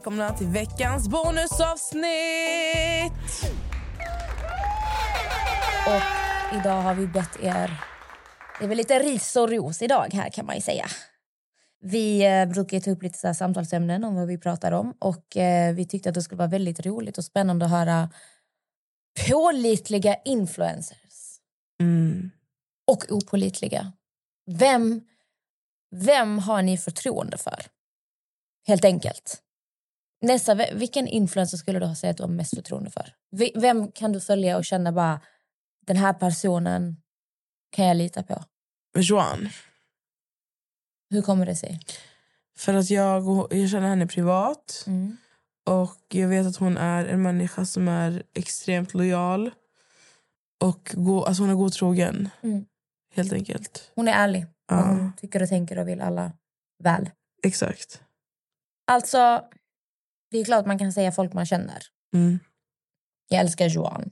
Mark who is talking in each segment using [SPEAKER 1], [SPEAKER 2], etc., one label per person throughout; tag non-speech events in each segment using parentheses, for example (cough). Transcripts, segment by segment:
[SPEAKER 1] Välkomna till veckans bonusavsnitt!
[SPEAKER 2] Och idag har vi bett er... Det är väl lite ris och ros idag här kan man ju säga. Vi eh, brukar ta upp lite så här samtalsämnen om vad vi pratar om och eh, vi tyckte att det skulle vara väldigt roligt och spännande att höra pålitliga influencers
[SPEAKER 1] Mm.
[SPEAKER 2] och opålitliga. Vem, vem har ni förtroende för? Helt enkelt. Nessa, vilken influencer skulle du säga att du har mest förtroende för? Vem kan du följa och känna bara den här personen kan jag lita på?
[SPEAKER 1] Joan.
[SPEAKER 2] Hur kommer det sig?
[SPEAKER 1] För att jag, jag känner henne privat
[SPEAKER 2] Mm.
[SPEAKER 1] och jag vet att hon är en människa som är extremt lojal och go, alltså hon är godtrogen.
[SPEAKER 2] Mm.
[SPEAKER 1] Helt enkelt.
[SPEAKER 2] Hon är ärlig.
[SPEAKER 1] Ja.
[SPEAKER 2] Hon tycker och tänker och vill alla väl.
[SPEAKER 1] Exakt.
[SPEAKER 2] Alltså, det är klart man kan säga folk man känner.
[SPEAKER 1] Mm.
[SPEAKER 2] Jag älskar Joan.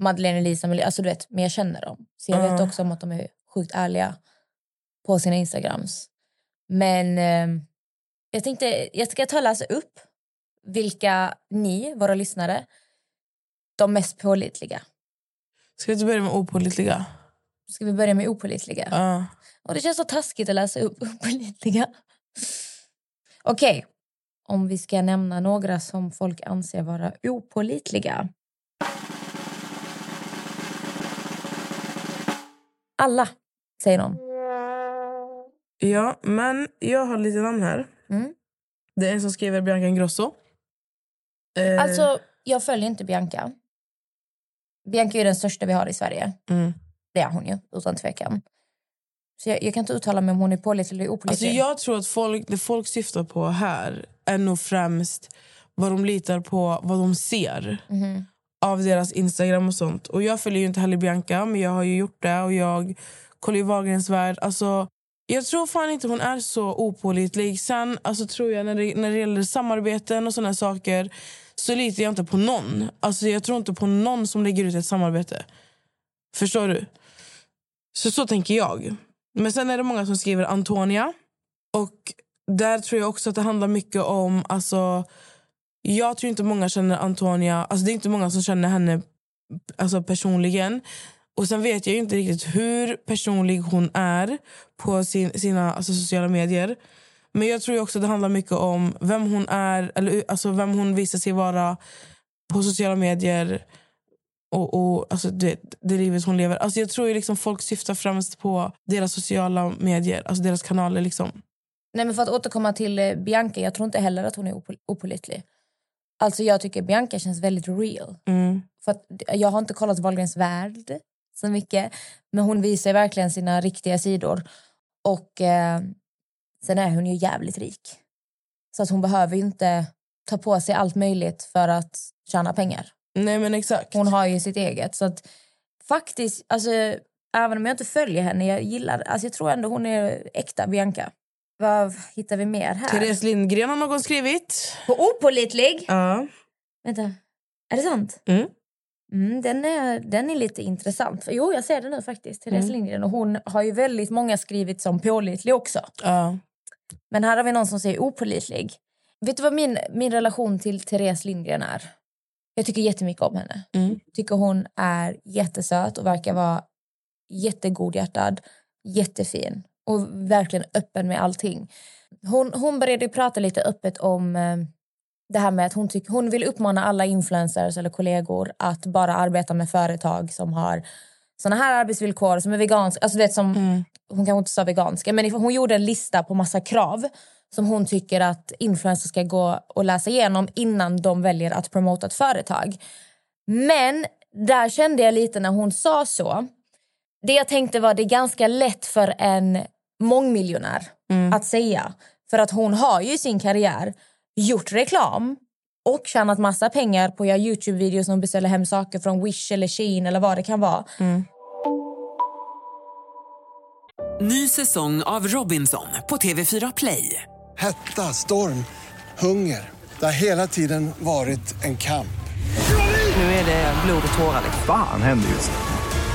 [SPEAKER 2] Madeleine Elisa, Mel- alltså du vet, men jag känner dem. Så jag vet
[SPEAKER 1] Ja.
[SPEAKER 2] också om att de är sjukt ärliga på sina Instagrams. Men eh, jag tänkte, jag ska ta och läsa upp vilka ni, våra lyssnare, de mest pålitliga.
[SPEAKER 1] Ska vi inte börja med opålitliga?
[SPEAKER 2] Ska vi börja med opålitliga?
[SPEAKER 1] Ja.
[SPEAKER 2] Och det känns så taskigt att läsa upp (laughs) opålitliga. Okej, om vi ska nämna några som folk anser vara opålitliga. Alla, säger någon.
[SPEAKER 1] ja, men jag har lite namn här.
[SPEAKER 2] Mm.
[SPEAKER 1] Det är en som skriver Bianca Ingrosso. Eh,
[SPEAKER 2] Alltså, jag följer inte Bianca. Bianca är den största vi har i Sverige.
[SPEAKER 1] mm.
[SPEAKER 2] Det är hon ju, utan tvekan. Så jag, jag kan inte uttala mig om hon är pålitlig eller
[SPEAKER 1] Alltså
[SPEAKER 2] opålitlig.
[SPEAKER 1] jag tror att folk, det folk syftar på här är nog främst vad de litar på, vad de ser
[SPEAKER 2] Mhm.
[SPEAKER 1] av deras Instagram och sånt. Och Jag följer ju inte heller Bianca, men jag har ju gjort det. Och Jag kollar ju Wahlgrens värld. Alltså, jag tror fan inte hon är så opålitlig. Sen alltså, tror jag när det, när det gäller samarbeten och såna saker så litar jag inte på någon. Alltså, jag tror inte på någon som lägger ut ett samarbete. Förstår du? Så så tänker jag. Men sen är det många som skriver Antonia. Och där tror jag också att det handlar mycket om... Alltså, jag tror inte många känner Antonia... Alltså det är inte många som känner henne alltså personligen. Och Sen vet jag ju inte riktigt hur personlig hon är på sin, sina alltså sociala medier. Men jag tror också att det handlar mycket om vem hon är, eller alltså vem hon visar sig vara på sociala medier och, och alltså det, det livet hon lever. Alltså jag tror ju liksom folk syftar främst på deras sociala medier, alltså deras kanaler. Liksom.
[SPEAKER 2] Nej, men för att återkomma till eh, Bianca, jag tror inte heller att hon är opol- opålitlig. Alltså jag tycker Bianca känns väldigt real.
[SPEAKER 1] Mm.
[SPEAKER 2] För att jag har inte kollat Wahlgrens värld så mycket. Men hon visar verkligen sina riktiga sidor. Och eh, sen är hon ju jävligt rik. Så att hon behöver ju inte ta på sig allt möjligt för att tjäna pengar.
[SPEAKER 1] Nej men exakt.
[SPEAKER 2] Hon har ju sitt eget. Så att faktiskt, alltså, även om jag inte följer henne, jag gillar, alltså jag tror ändå hon är äkta Bianca. Vad hittar vi mer här?
[SPEAKER 1] Therese Lindgren har någon skrivit.
[SPEAKER 2] På opålitlig?
[SPEAKER 1] Ja.
[SPEAKER 2] Vänta, är det sant?
[SPEAKER 1] Mm.
[SPEAKER 2] Mm, den, är, den är lite intressant. Jo, jag ser det nu faktiskt. Therese
[SPEAKER 1] Mm.
[SPEAKER 2] Lindgren. Och hon har ju väldigt många skrivit som pålitlig också.
[SPEAKER 1] Ja.
[SPEAKER 2] Men här har vi någon som säger opålitlig. Vet du vad min, min relation till Therese Lindgren är? Jag tycker jättemycket om henne.
[SPEAKER 1] Mm.
[SPEAKER 2] Tycker hon är jättesöt och verkar vara jättegodhjärtad, jättefin och verkligen öppen med allting. Hon, hon började prata lite öppet om eh, det här med att hon, tyck, hon vill uppmana alla influencers eller kollegor att bara arbeta med företag som har såna här arbetsvillkor som är veganska. Alltså, vet, som, Hon kanske inte sa veganska, men hon gjorde en lista på massa krav som hon tycker att influencers ska gå och läsa igenom innan de väljer att promota ett företag. Men där kände jag lite när hon sa så. Det jag tänkte var det är ganska lätt för en mångmiljonär att säga. För att hon har ju i sin karriär gjort reklam och tjänat massa pengar på att göra Youtube-videos som beställer hem saker från Wish eller Shein eller vad det kan vara.
[SPEAKER 3] Ny säsong av Robinson på TV4 Play.
[SPEAKER 4] Hetta, storm, hunger. Det har hela tiden varit en kamp.
[SPEAKER 3] Nu är det blod och tårar.
[SPEAKER 5] Fan händer just nu.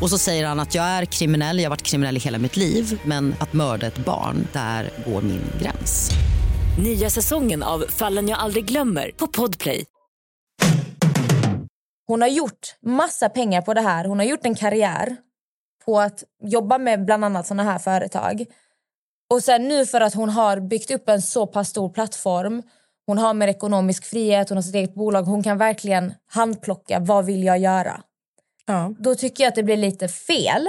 [SPEAKER 6] Och så säger han att jag är kriminell, jag har varit kriminell i hela mitt liv men att mörda ett barn, där går min gräns.
[SPEAKER 7] Nya säsongen av Fallen jag aldrig glömmer på Podplay.
[SPEAKER 2] Hon har gjort massa pengar på det här. Hon har gjort en karriär på att jobba med bland annat såna här företag. Och sen nu för att hon har byggt upp en så pass stor plattform hon har mer ekonomisk frihet, hon har sitt eget bolag. Hon kan verkligen handplocka vad vill jag göra.
[SPEAKER 1] Ja.
[SPEAKER 2] Då tycker jag att det blir lite fel.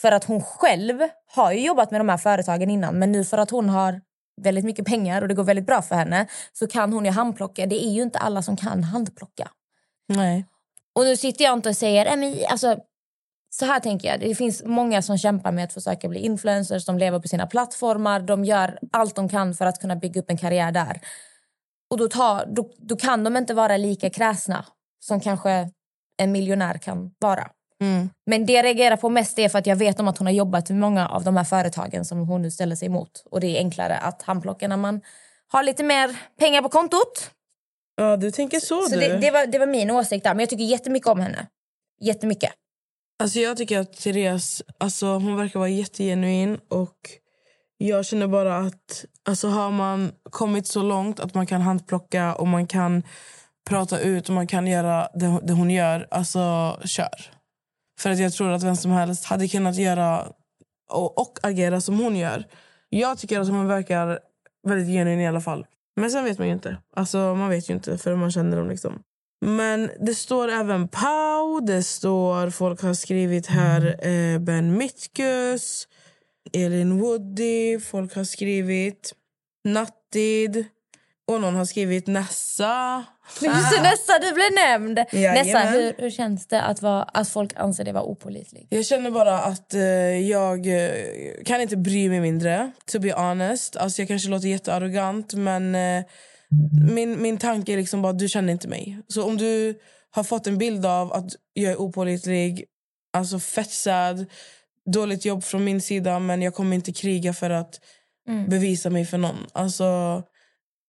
[SPEAKER 2] För att hon själv har ju jobbat med de här företagen innan men nu för att hon har väldigt mycket pengar och det går väldigt bra för henne så kan hon ju handplocka. Det är ju inte alla som kan handplocka.
[SPEAKER 1] Nej.
[SPEAKER 2] Och nu sitter jag inte och säger, "Nej, men, alltså, så här tänker jag. Det finns många som kämpar med att försöka bli influencers. De lever på sina plattformar. De gör allt de kan för att kunna bygga upp en karriär där. Och då, tar, då, då kan de inte vara lika kräsna som kanske en miljonär kan vara.
[SPEAKER 1] Mm.
[SPEAKER 2] Men det jag reagerar på mest är för att jag vet om att hon har jobbat med många av de här företagen som hon nu ställer sig emot. Och det är enklare att handplocka när man har lite mer pengar på kontot.
[SPEAKER 1] Ja, du tänker så,
[SPEAKER 2] Så
[SPEAKER 1] du.
[SPEAKER 2] det, det, var, det var min åsikt där. Men jag tycker jättemycket om henne. Jättemycket.
[SPEAKER 1] Alltså jag tycker att Therese alltså hon verkar vara jättegenuin. Och jag känner bara att alltså har man kommit så långt att man kan handplocka och man kan prata ut och man kan göra det, det hon gör, alltså kör. För att jag tror att vem som helst hade kunnat göra och, och agera som hon gör. Jag tycker att hon verkar väldigt genuin i alla fall. Men sen vet man ju inte. Alltså man vet ju inte förrän man känner dem liksom. Men det står även Pau, det står folk har skrivit här eh, Ben Mitkus, Elin Woody, folk har skrivit Nattid och någon har skrivit Nessa.
[SPEAKER 2] Men just det, Nessa, du blev nämnd.
[SPEAKER 1] Jajamän.
[SPEAKER 2] Nessa, hur, hur känns det att, vara, att folk anser dig vara opålitlig?
[SPEAKER 1] Jag känner bara att eh, jag eh, kan inte bry mig mindre, to be honest. Alltså jag kanske låter jättearrogant, men eh, min, min tanke är liksom bara du känner inte mig. Så om du har fått en bild av att jag är opålitlig, alltså fett sad, dåligt jobb från min sida men jag kommer inte kriga för att bevisa mig för någon. Alltså,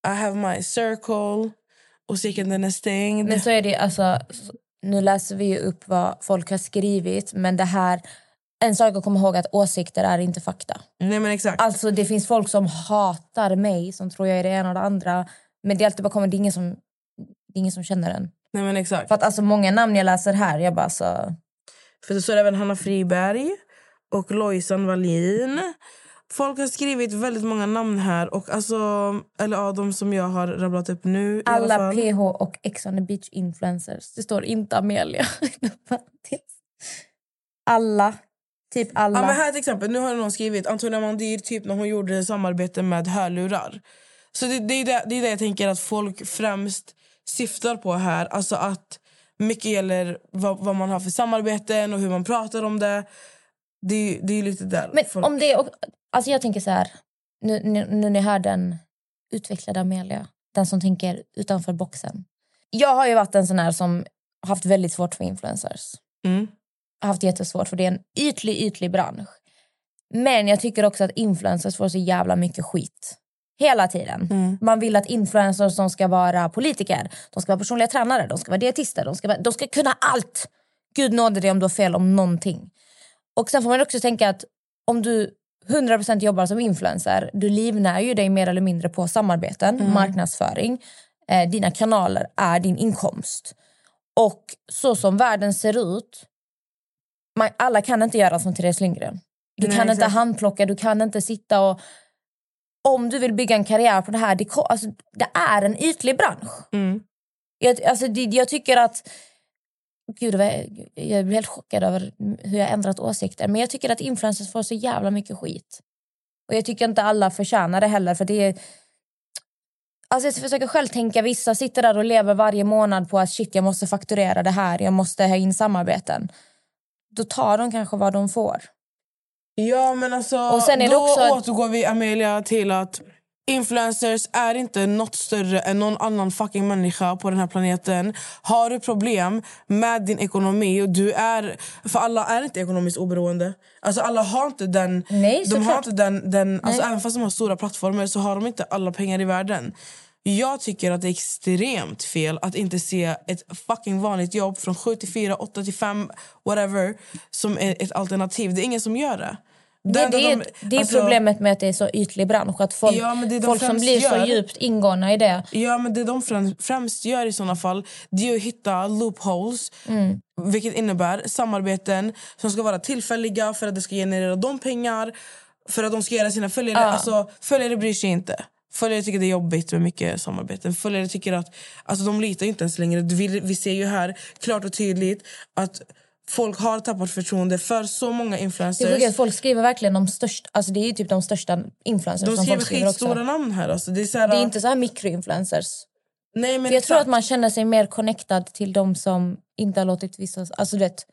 [SPEAKER 1] I have my circle och cirkeln den är stängd.
[SPEAKER 2] Men så är det alltså, nu läser vi ju upp vad folk har skrivit men det här, en sak att komma ihåg att åsikter är inte fakta.
[SPEAKER 1] Nej men exakt.
[SPEAKER 2] Alltså det finns folk som hatar mig som tror jag är det ena och det andra men det är alltid bara kommer, det är ingen som, det är ingen som känner den.
[SPEAKER 1] Nej men exakt.
[SPEAKER 2] För att alltså många namn jag läser här, jag bara så...
[SPEAKER 1] För det står även Hanna Friberg och Lojsan Wallin. Folk har skrivit väldigt många namn här. Och alltså, eller ja, de som jag har rabblat upp nu. alla
[SPEAKER 2] Alla. PH och Ex on the beach influencers. Det står inte Amelia. (laughs) alla. Typ alla.
[SPEAKER 1] Ja, men här till exempel, nu har någon skrivit Antonia Mandir typ när hon gjorde samarbete med hörlurar. Så det, det, är det, det är det jag tänker att folk främst syftar på här. Alltså att mycket gäller vad, vad man har för samarbeten och hur man pratar om det. Det, det är lite där.
[SPEAKER 2] Men
[SPEAKER 1] folk...
[SPEAKER 2] om det alltså jag tänker så här, nu, nu, nu när jag hör den utvecklade Amelia, den som tänker utanför boxen. Jag har ju varit en sån här som haft väldigt svårt för influencers.
[SPEAKER 1] Mm.
[SPEAKER 2] Haft jättesvårt för det är en ytlig, ytlig bransch. Men jag tycker också att influencers får så jävla mycket skit. Hela tiden.
[SPEAKER 1] Mm.
[SPEAKER 2] Man vill att influencers som ska vara politiker, de ska vara personliga tränare, de ska vara dietister, de ska, vara, de ska kunna allt. Gud nåde dig om du har fel om någonting. Och sen får man också tänka att om du 100% jobbar som influencer, du livnär ju dig mer eller mindre på samarbeten,
[SPEAKER 1] Mm.
[SPEAKER 2] marknadsföring. Eh, dina kanaler är din inkomst. Och så som världen ser ut, man, alla kan inte göra som Therese Lindgren. Du
[SPEAKER 1] Nej,
[SPEAKER 2] kan inte
[SPEAKER 1] exakt.
[SPEAKER 2] handplocka, du kan inte sitta och... Om du vill bygga en karriär på det här, det, alltså, det är en ytlig bransch.
[SPEAKER 1] Mm.
[SPEAKER 2] Jag, alltså, det, jag tycker att... Gud, jag, blir helt chockad över hur jag ändrat åsikter. Men jag tycker att influencers får så jävla mycket skit. Och jag tycker inte alla förtjänar det heller. För det är... Alltså jag försöker själv tänka, vissa sitter där och lever varje månad på att shit, jag måste fakturera det här, jag måste ha in samarbeten. Då tar de kanske vad de får.
[SPEAKER 1] Ja, men alltså,
[SPEAKER 2] Och sen är
[SPEAKER 1] då
[SPEAKER 2] också-
[SPEAKER 1] återgår vi, Amelia, till att influencers är inte något större än någon annan fucking människa på den här planeten. Har du problem med din ekonomi, och du är... För alla är inte ekonomiskt oberoende. Alltså alla har inte den...
[SPEAKER 2] Nej,
[SPEAKER 1] de har inte den, den alltså
[SPEAKER 2] Nej.
[SPEAKER 1] även fast de har stora plattformar så har de inte alla pengar i världen. Jag tycker att det är extremt fel att inte se ett fucking vanligt jobb från 7 till 4, 8 till 5, whatever, som är ett alternativ. Det är ingen som gör det.
[SPEAKER 2] Nej, det är,
[SPEAKER 1] de-
[SPEAKER 2] det är
[SPEAKER 1] alltså-
[SPEAKER 2] problemet med att det är så ytlig bransch. Att folk,
[SPEAKER 1] Ja,
[SPEAKER 2] folk som blir så
[SPEAKER 1] gör-
[SPEAKER 2] djupt ingångna i det.
[SPEAKER 1] Ja, men det de främst, främst gör i såna fall det är att hitta loopholes.
[SPEAKER 2] Mm.
[SPEAKER 1] Vilket innebär samarbeten som ska vara tillfälliga för att det ska generera de pengar. För att de ska göra sina följare...
[SPEAKER 2] Ja.
[SPEAKER 1] Alltså, följare bryr sig inte. Följare tycker det är jobbigt med mycket samarbeten. Följare tycker att... Alltså, de litar inte ens längre. Vi, vi ser ju här klart och tydligt att folk har tappat förtroende för så många
[SPEAKER 2] Det är
[SPEAKER 1] influencers.
[SPEAKER 2] att folk skriver verkligen de största, alltså det är typ de största influencers
[SPEAKER 1] De
[SPEAKER 2] som
[SPEAKER 1] skriver
[SPEAKER 2] folk skriver också.
[SPEAKER 1] skitstora namn här. Alltså, det, är så här,
[SPEAKER 2] Det är inte så här mikroinfluencers.
[SPEAKER 1] Nej, men
[SPEAKER 2] För jag tror
[SPEAKER 1] exakt.
[SPEAKER 2] att man känner sig mer connectad till de som inte har låtit vissa... Alltså du vet,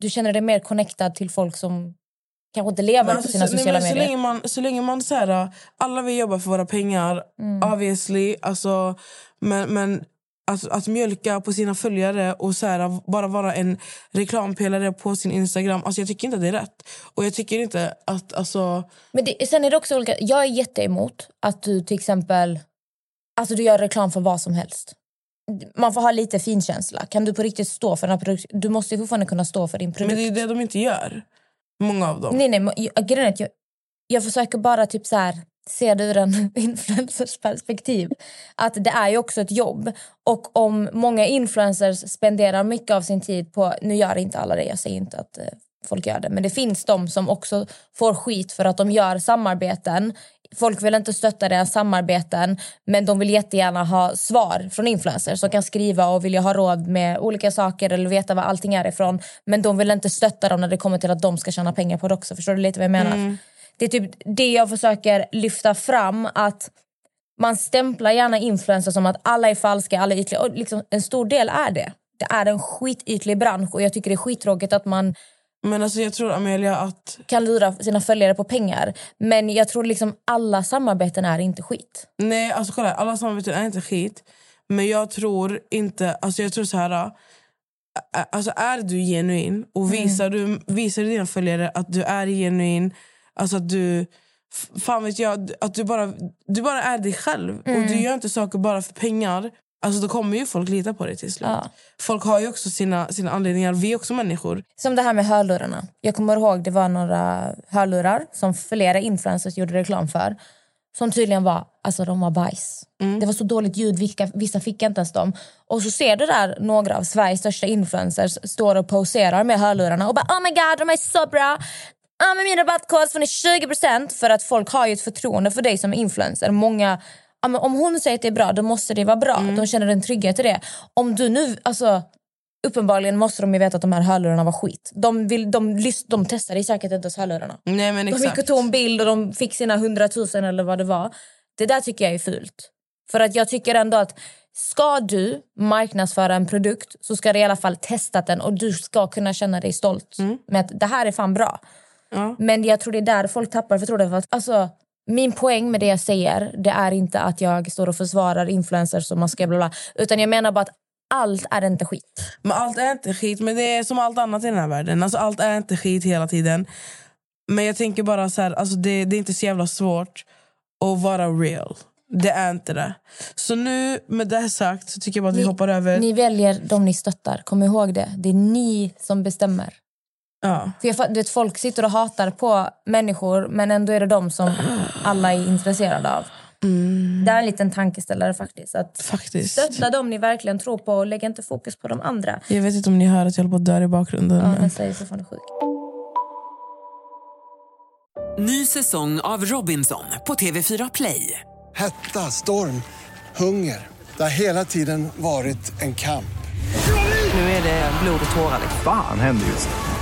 [SPEAKER 2] du känner dig mer connectad till folk som kanske inte lever
[SPEAKER 1] Men
[SPEAKER 2] på
[SPEAKER 1] alltså,
[SPEAKER 2] sina
[SPEAKER 1] så, nej,
[SPEAKER 2] sociala
[SPEAKER 1] så
[SPEAKER 2] medier.
[SPEAKER 1] länge man, så länge man så här, alla vill jobba för våra pengar,
[SPEAKER 2] Mm.
[SPEAKER 1] obviously. Alltså, men men att, att mjölka på sina följare och så här, bara vara en reklampelare på sin Instagram, alltså, jag tycker inte att det är rätt. Och jag tycker inte att... Alltså,
[SPEAKER 2] Men det, sen är det också olika. Jag är jätteemot att du till exempel alltså du gör reklam för vad som helst. Man får ha lite finkänsla. Kan du på riktigt stå för den produkten? Du måste ju fortfarande kunna stå för din produkt.
[SPEAKER 1] men det är det de inte gör. Många av dem.
[SPEAKER 2] Nej, nej, jag, grejen är att jag, jag försöker bara typ så här, ser det ur (laughs) en influencers perspektiv. Att det är ju också ett jobb. Och om många influencers spenderar mycket av sin tid på... Nu gör inte alla det, jag säger inte att eh, folk gör det. Men det finns de som också får skit för att de gör samarbeten. Folk vill inte stötta deras samarbeten men de vill jättegärna ha svar från influencers som kan skriva och vilja ha råd med olika saker eller veta var allting är ifrån. Men de vill inte stötta dem när det kommer till att de ska tjäna pengar på det också. Förstår du lite vad jag menar?
[SPEAKER 1] Mm.
[SPEAKER 2] Det är typ det jag försöker lyfta fram. att Man stämplar gärna influencers som att alla är falska, alla är ytliga. Och liksom, en stor del är det. Det är en skitytlig bransch och jag tycker det är skittråkigt att man
[SPEAKER 1] Men alltså, jag tror, Amelia, att...
[SPEAKER 2] kan lura sina följare på pengar. Men jag tror liksom alla samarbeten är inte skit.
[SPEAKER 1] Nej, alltså kolla, alla samarbeten är inte skit. Men jag tror inte... Alltså jag tror så här... ä- Alltså är du genuin och visar, du, visar du dina följare att du är genuin, alltså att du... Fan vet jag, att du bara, du bara är dig själv och du gör inte saker bara för pengar. Alltså då kommer ju folk lita på dig till slut.
[SPEAKER 2] Ja.
[SPEAKER 1] Folk har ju också sina, sina anledningar. Vi är också människor.
[SPEAKER 2] Som det här med hörlurarna. Jag kommer ihåg det var några hörlurar som flera influencers gjorde reklam för. Som tydligen var, alltså de var bajs. Det var så dåligt ljud, vilka, vissa fick inte ens dem. Och så ser du där några av Sveriges största influencers står och poserar med hörlurarna och bara oh my god de är så bra. Ah, med min rabattkod får ni 20% för att folk har ju ett förtroende för dig som influencer. Många, ja, men om hon säger att det är bra, då måste det vara bra. De känner en trygghet i det. Om du nu, alltså uppenbarligen måste de ju veta att de här hörlurarna var skit. De, vill, de, de testade säkert inte ens hörlurarna.
[SPEAKER 1] Nej men
[SPEAKER 2] De gick
[SPEAKER 1] exakt.
[SPEAKER 2] och tog en bild och de fick sina hundratusen eller vad det var. Det där tycker jag är fult. För att jag tycker ändå att ska du marknadsföra en produkt så ska du i alla fall testa den och du ska kunna känna dig stolt med att det här är fan bra.
[SPEAKER 1] Ja.
[SPEAKER 2] Men jag tror det är där folk tappar förtroende. För att, alltså, min poäng med det jag säger det är inte att jag står och försvarar influencers och man ska bla bla. Utan jag menar bara att allt är inte skit.
[SPEAKER 1] Men allt är inte skit, men det är som allt annat i den här världen. Alltså, allt är inte skit hela tiden. Men jag tänker bara så här, alltså det, det är inte så jävla svårt att vara real. Det är inte det. Så nu med det här sagt så tycker jag att vi hoppar över.
[SPEAKER 2] Ni väljer de ni stöttar. Kom ihåg det. Det är ni som bestämmer.
[SPEAKER 1] Ja.
[SPEAKER 2] För jag, du vet, folk sitter och hatar på människor men ändå är det de som alla är intresserade av. Det är en liten tankeställare faktiskt. Att
[SPEAKER 1] Faktiskt.
[SPEAKER 2] Stötta dem ni verkligen tror på och lägg inte fokus på de andra.
[SPEAKER 1] Jag vet inte om ni hör att jag håller på att dö i bakgrunden.
[SPEAKER 2] Ja,
[SPEAKER 1] men-
[SPEAKER 2] säger så fan är sjuk.
[SPEAKER 3] Ny säsong av Robinson på TV4 Play.
[SPEAKER 4] Hetta, storm, hunger. Det har hela tiden varit en kamp.
[SPEAKER 3] Nu är det blod och tårar.
[SPEAKER 5] Fan händer just nu.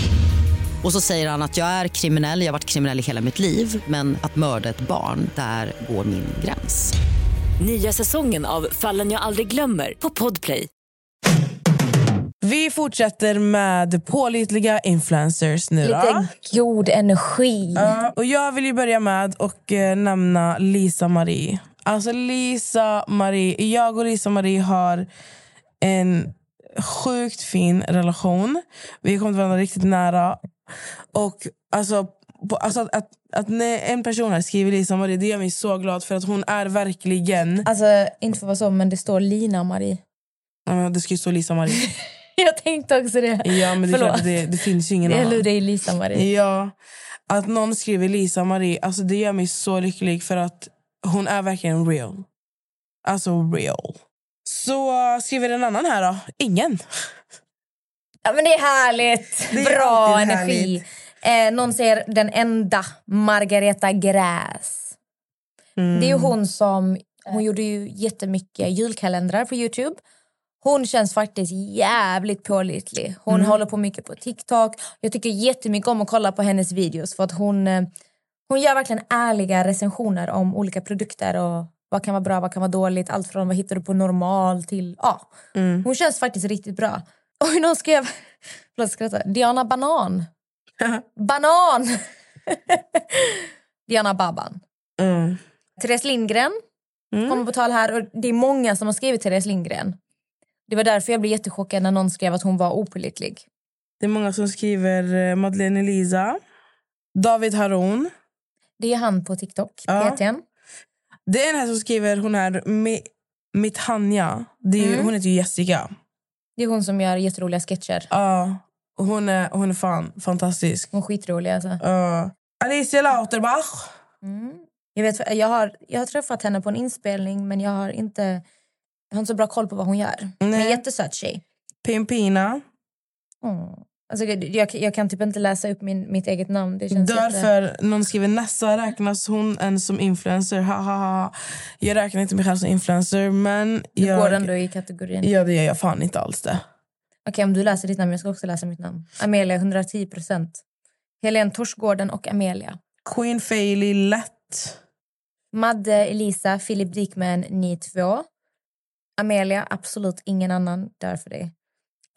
[SPEAKER 6] Och så säger han att jag är kriminell, jag har varit kriminell i hela mitt liv men att mörda ett barn, där går min gräns.
[SPEAKER 7] Nya säsongen av Fallen jag aldrig glömmer på Podplay.
[SPEAKER 1] Vi fortsätter med pålitliga influencers nu. då.
[SPEAKER 2] Lite god energi.
[SPEAKER 1] Ja, och jag vill ju börja med att eh, nämna Lisa Marie. Alltså Lisa Marie, jag och Lisa Marie har en sjukt fin relation. Vi har kommit varandra riktigt nära. Och alltså, på, alltså att, att, att när en person här skriver Lisa Marie, det gör mig så glad för att hon är verkligen...
[SPEAKER 2] Alltså, inte för att vara så, men det står Lina Marie.
[SPEAKER 1] Ja, det ska ju stå Lisa Marie. (laughs)
[SPEAKER 2] Jag tänkte också det.
[SPEAKER 1] Ja, men det,
[SPEAKER 2] Förlåt.
[SPEAKER 1] det, det finns ju ingen annan.
[SPEAKER 2] eller det är Lisa Marie.
[SPEAKER 1] Ja, att någon skriver Lisa Marie, alltså det gör mig så lycklig för att hon är verkligen real. Alltså real. Så skriver en annan här då. Ingen.
[SPEAKER 2] Ja, men det är härligt.
[SPEAKER 1] Det är
[SPEAKER 2] Bra energi. Eh, någon säger den enda, Margareta Gräs.
[SPEAKER 1] Mm.
[SPEAKER 2] Det är ju hon som... Hon gjorde ju jättemycket julkalendrar på Youtube. Hon känns faktiskt jävligt pålitlig. Hon
[SPEAKER 1] Mm.
[SPEAKER 2] håller på mycket på TikTok. Jag tycker jättemycket om att kolla på hennes videos för att hon, eh, hon gör verkligen ärliga recensioner om olika produkter och vad kan vara bra, vad kan vara dåligt. Allt från vad hittar du på normal till... Ja.
[SPEAKER 1] Mm.
[SPEAKER 2] Hon känns faktiskt riktigt bra. Oj, någon skrev... Förlåt, skratta. Diana Banan. Banan! Diana Baban.
[SPEAKER 1] Mm.
[SPEAKER 2] Therese Lindgren kommer på tal här. Och det är många som har skrivit Therese Lindgren. Det var därför jag blev jättechockad när någon skrev att hon var opålitlig.
[SPEAKER 1] Det är många som skriver eh, Madeleine Elisa. David Haron.
[SPEAKER 2] Det är han på TikTok,
[SPEAKER 1] Ja.
[SPEAKER 2] PTn.
[SPEAKER 1] Det är en här som skriver hon är Mi- Mitanja. Det är, ju-
[SPEAKER 2] Mm.
[SPEAKER 1] Hon heter ju Jessica.
[SPEAKER 2] Det är hon som gör jätteroliga sketcher.
[SPEAKER 1] Ja, hon, är, hon är fan fantastisk.
[SPEAKER 2] Hon är skitrolig alltså.
[SPEAKER 1] Ja. Alicia Lauterbach.
[SPEAKER 2] Mm. Jag, vet, jag, har, jag har träffat henne på en inspelning men jag har inte, jag har inte så bra koll på vad hon gör. Men
[SPEAKER 1] Nej.
[SPEAKER 2] jättesöt tjej.
[SPEAKER 1] Pimpina.
[SPEAKER 2] Mm. Alltså, jag, jag kan typ inte läsa upp min, mitt eget namn. Det känns jätte...
[SPEAKER 1] Därför någon skriver Nessa räknas hon än som influencer. Ha, ha, ha. Jag räknar inte mig själv som influencer men
[SPEAKER 2] Du
[SPEAKER 1] jag,
[SPEAKER 2] går ändå i kategorin.
[SPEAKER 1] ja, det gör jag fan inte alls det.
[SPEAKER 2] Okej, om du läser ditt namn, jag ska också läsa mitt namn. Amelia, 110 procent. Helen Torsgården och Amelia.
[SPEAKER 1] Queen Faily lätt.
[SPEAKER 2] Madde, Elisa, Filip Dikmen, ni två. Amelia, absolut ingen annan. Därför det.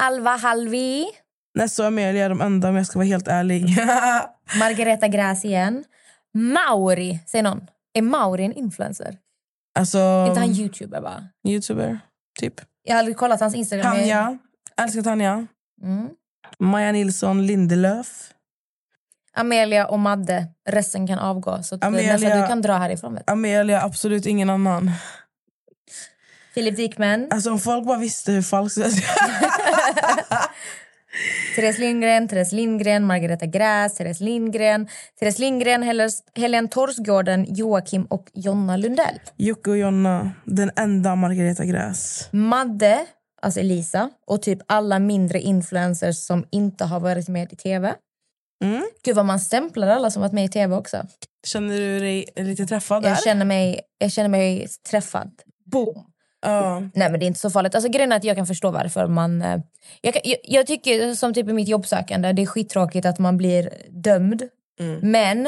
[SPEAKER 2] Alva Halvi.
[SPEAKER 1] Nessa och Amelia är de enda om jag ska vara helt ärlig. (laughs)
[SPEAKER 2] Margareta Gräs igen. Mauri, säger någon. Är Mauri en influencer?
[SPEAKER 1] alltså,
[SPEAKER 2] inte han youtuber bara?
[SPEAKER 1] youtuber, typ.
[SPEAKER 2] Jag har aldrig kollat hans Instagram.
[SPEAKER 1] Tanja. Älskar Tanja.
[SPEAKER 2] Mm.
[SPEAKER 1] Maja Nilsson Lindelöf.
[SPEAKER 2] Amelia och Madde. Resten kan avgå. Så att
[SPEAKER 1] Amelia-
[SPEAKER 2] nästan du kan dra härifrån. Vet.
[SPEAKER 1] Amelia, absolut ingen annan.
[SPEAKER 2] Filip Dikmen.
[SPEAKER 1] Alltså om folk bara visste hur falskt jag (laughs) (laughs)
[SPEAKER 2] Therese Lindgren, Therese Lindgren, Margareta Gräs, Therese Lindgren, Therese Lindgren, Hel- Helen Torsgården, Joakim och Jonna Lundell.
[SPEAKER 1] Jocke och Jonna, den enda Margareta Gräs.
[SPEAKER 2] Madde, alltså Elisa, och typ alla mindre influencers som inte har varit med i tv.
[SPEAKER 1] Mm.
[SPEAKER 2] Gud vad man stämplar alla som varit med i tv också.
[SPEAKER 1] Känner du dig lite träffad där?
[SPEAKER 2] Jag känner mig, jag känner mig träffad. Boom.
[SPEAKER 1] Ja.
[SPEAKER 2] Nej men det är inte så farligt. Alltså grejen är att jag kan förstå varför man... eh, Jag, kan- jag, jag tycker som typ i mitt jobbsökande, det är skittråkigt att man blir dömd.
[SPEAKER 1] Mm.
[SPEAKER 2] Men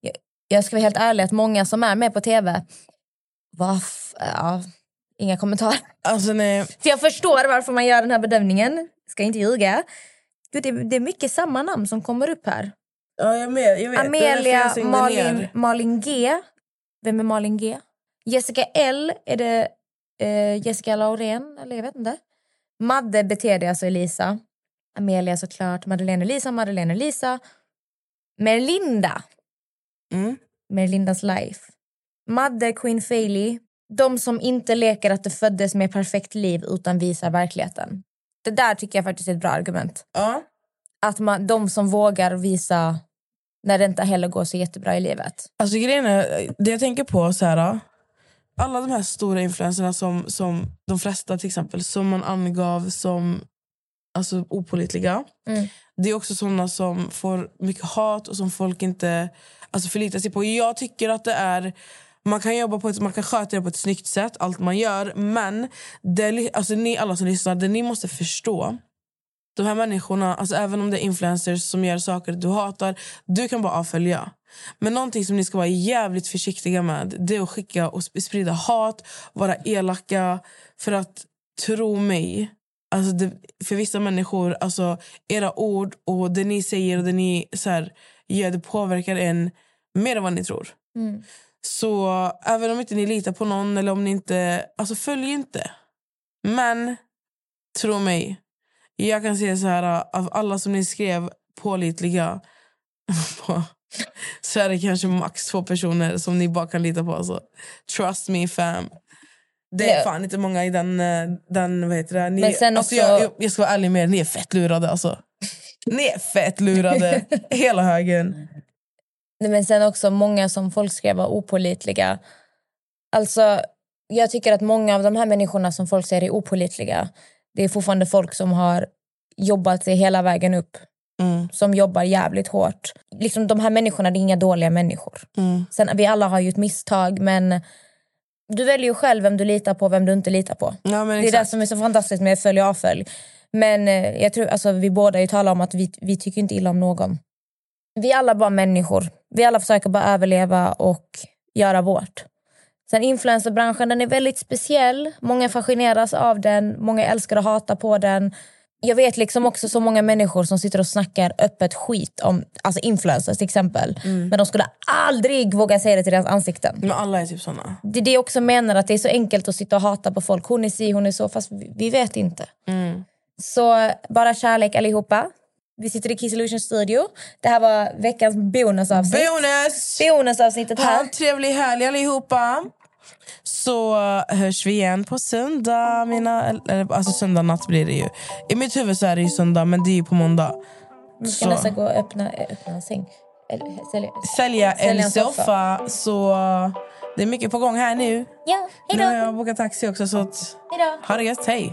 [SPEAKER 2] jag, jag ska vara helt ärlig att många som är med på tv, vad f- ja, inga kommentarer.
[SPEAKER 1] Alltså nej.
[SPEAKER 2] För jag förstår varför man gör den här bedömningen. Ska inte ljuga. Gud, det, det är mycket samma namn som kommer upp här.
[SPEAKER 1] Ja, jag, med, jag vet.
[SPEAKER 2] Amelia Malin. Malin G. Vem är Malin G? Jessica L. Är det eh, Jessica Laurén? Eller jag vet inte. Madde beter dig alltså Elisa. Amelia såklart. Madeleine Elisa, Madeleine Elisa. Merlinda.
[SPEAKER 1] Mm.
[SPEAKER 2] Merlindas life. Madde Queen Failey. De som inte leker att det föddes med perfekt liv utan visar verkligheten. Det där tycker jag faktiskt är ett bra argument.
[SPEAKER 1] Ja.
[SPEAKER 2] Att man, de som vågar visa när det inte heller går så jättebra i livet.
[SPEAKER 1] Alltså grejen är, det jag tänker på så här. Alla de här stora influenserna som, som de flesta till exempel som man angav som alltså, opålitliga.
[SPEAKER 2] Mm.
[SPEAKER 1] Det är också såna som får mycket hat och som folk inte alltså, förlitar sig på. Jag tycker att det är man kan jobba på ett, man kan sköta det på ett snyggt sätt, allt man gör. Men det, alltså, ni alla som lyssnar, det ni måste förstå de här människorna, alltså även om det är influencers som gör saker du hatar, du kan bara avfölja. Men någonting som ni ska vara jävligt försiktiga med det är att skicka och sp- sprida hat, vara elaka. För att, tro mig, alltså det, för vissa människor, alltså era ord och det ni säger och det ni så här, gör, det påverkar en mer än vad ni tror.
[SPEAKER 2] Mm.
[SPEAKER 1] Så även om inte ni litar på någon eller om ni inte... Alltså följ inte. Men tro mig, jag kan säga så här av alla som ni skrev pålitliga (laughs) på, så är det kanske max två personer som ni bara kan lita på. Alltså. Trust me fam. Det är fan inte många i den... eh, den vad heter det? Ni,
[SPEAKER 2] Men sen
[SPEAKER 1] alltså
[SPEAKER 2] också-
[SPEAKER 1] jag, jag, jag ska vara ärlig med er, ni är fett lurade. Alltså. Ni är fett lurade, (laughs) hela högen.
[SPEAKER 2] Men sen också många som folk skrev var opålitliga. Alltså, jag tycker att många av de här människorna som folk säger är opålitliga, det är fortfarande folk som har jobbat sig hela vägen upp.
[SPEAKER 1] Mm.
[SPEAKER 2] Som jobbar jävligt hårt. Liksom, de här människorna det är inga dåliga människor.
[SPEAKER 1] Mm.
[SPEAKER 2] Sen, vi alla har gjort misstag, men du väljer ju själv vem du litar på och vem du inte litar på.
[SPEAKER 1] Ja,
[SPEAKER 2] Det är det som är så fantastiskt med följ och avfölj. Men eh, jag tror, alltså, vi båda ju talar om att vi, vi tycker inte illa om någon. Vi är alla bara människor. Vi alla försöker bara överleva och göra vårt. Sen influencerbranschen den är väldigt speciell. Många fascineras av den, många älskar och hatar på den. Jag vet liksom också så många människor som sitter och snackar öppet skit om alltså influencers till exempel. Men de skulle aldrig våga säga det till deras ansikten.
[SPEAKER 1] Men alla är typ såna.
[SPEAKER 2] Det är det jag också menar, att det är så enkelt att sitta och hata på folk. Hon är si, hon är så, fast vi, vi vet inte. Så bara kärlek allihopa. Vi sitter i Kiss Illusion studio. Det här var veckans bonusavsnitt.
[SPEAKER 1] Bonus!
[SPEAKER 2] Bonusavsnittet
[SPEAKER 1] Ha
[SPEAKER 2] här.
[SPEAKER 1] en trevlig helg allihopa. Så hörs vi igen på söndag. Mina, eller, alltså söndag natt blir det ju. I mitt huvud så är det ju söndag, men det är ju på måndag.
[SPEAKER 2] Vi ska
[SPEAKER 1] Så.
[SPEAKER 2] nästan gå och öppna, eh, öppna en säng. Eller, sälja.
[SPEAKER 1] Sälja
[SPEAKER 2] Sälja
[SPEAKER 1] en
[SPEAKER 2] en soffa.
[SPEAKER 1] soffa. Så det är mycket på gång här nu.
[SPEAKER 2] Ja,
[SPEAKER 1] Nu har
[SPEAKER 2] hejdå!
[SPEAKER 1] jag bokat taxi också. Så att,
[SPEAKER 2] hejdå.
[SPEAKER 1] ha det gött, hej!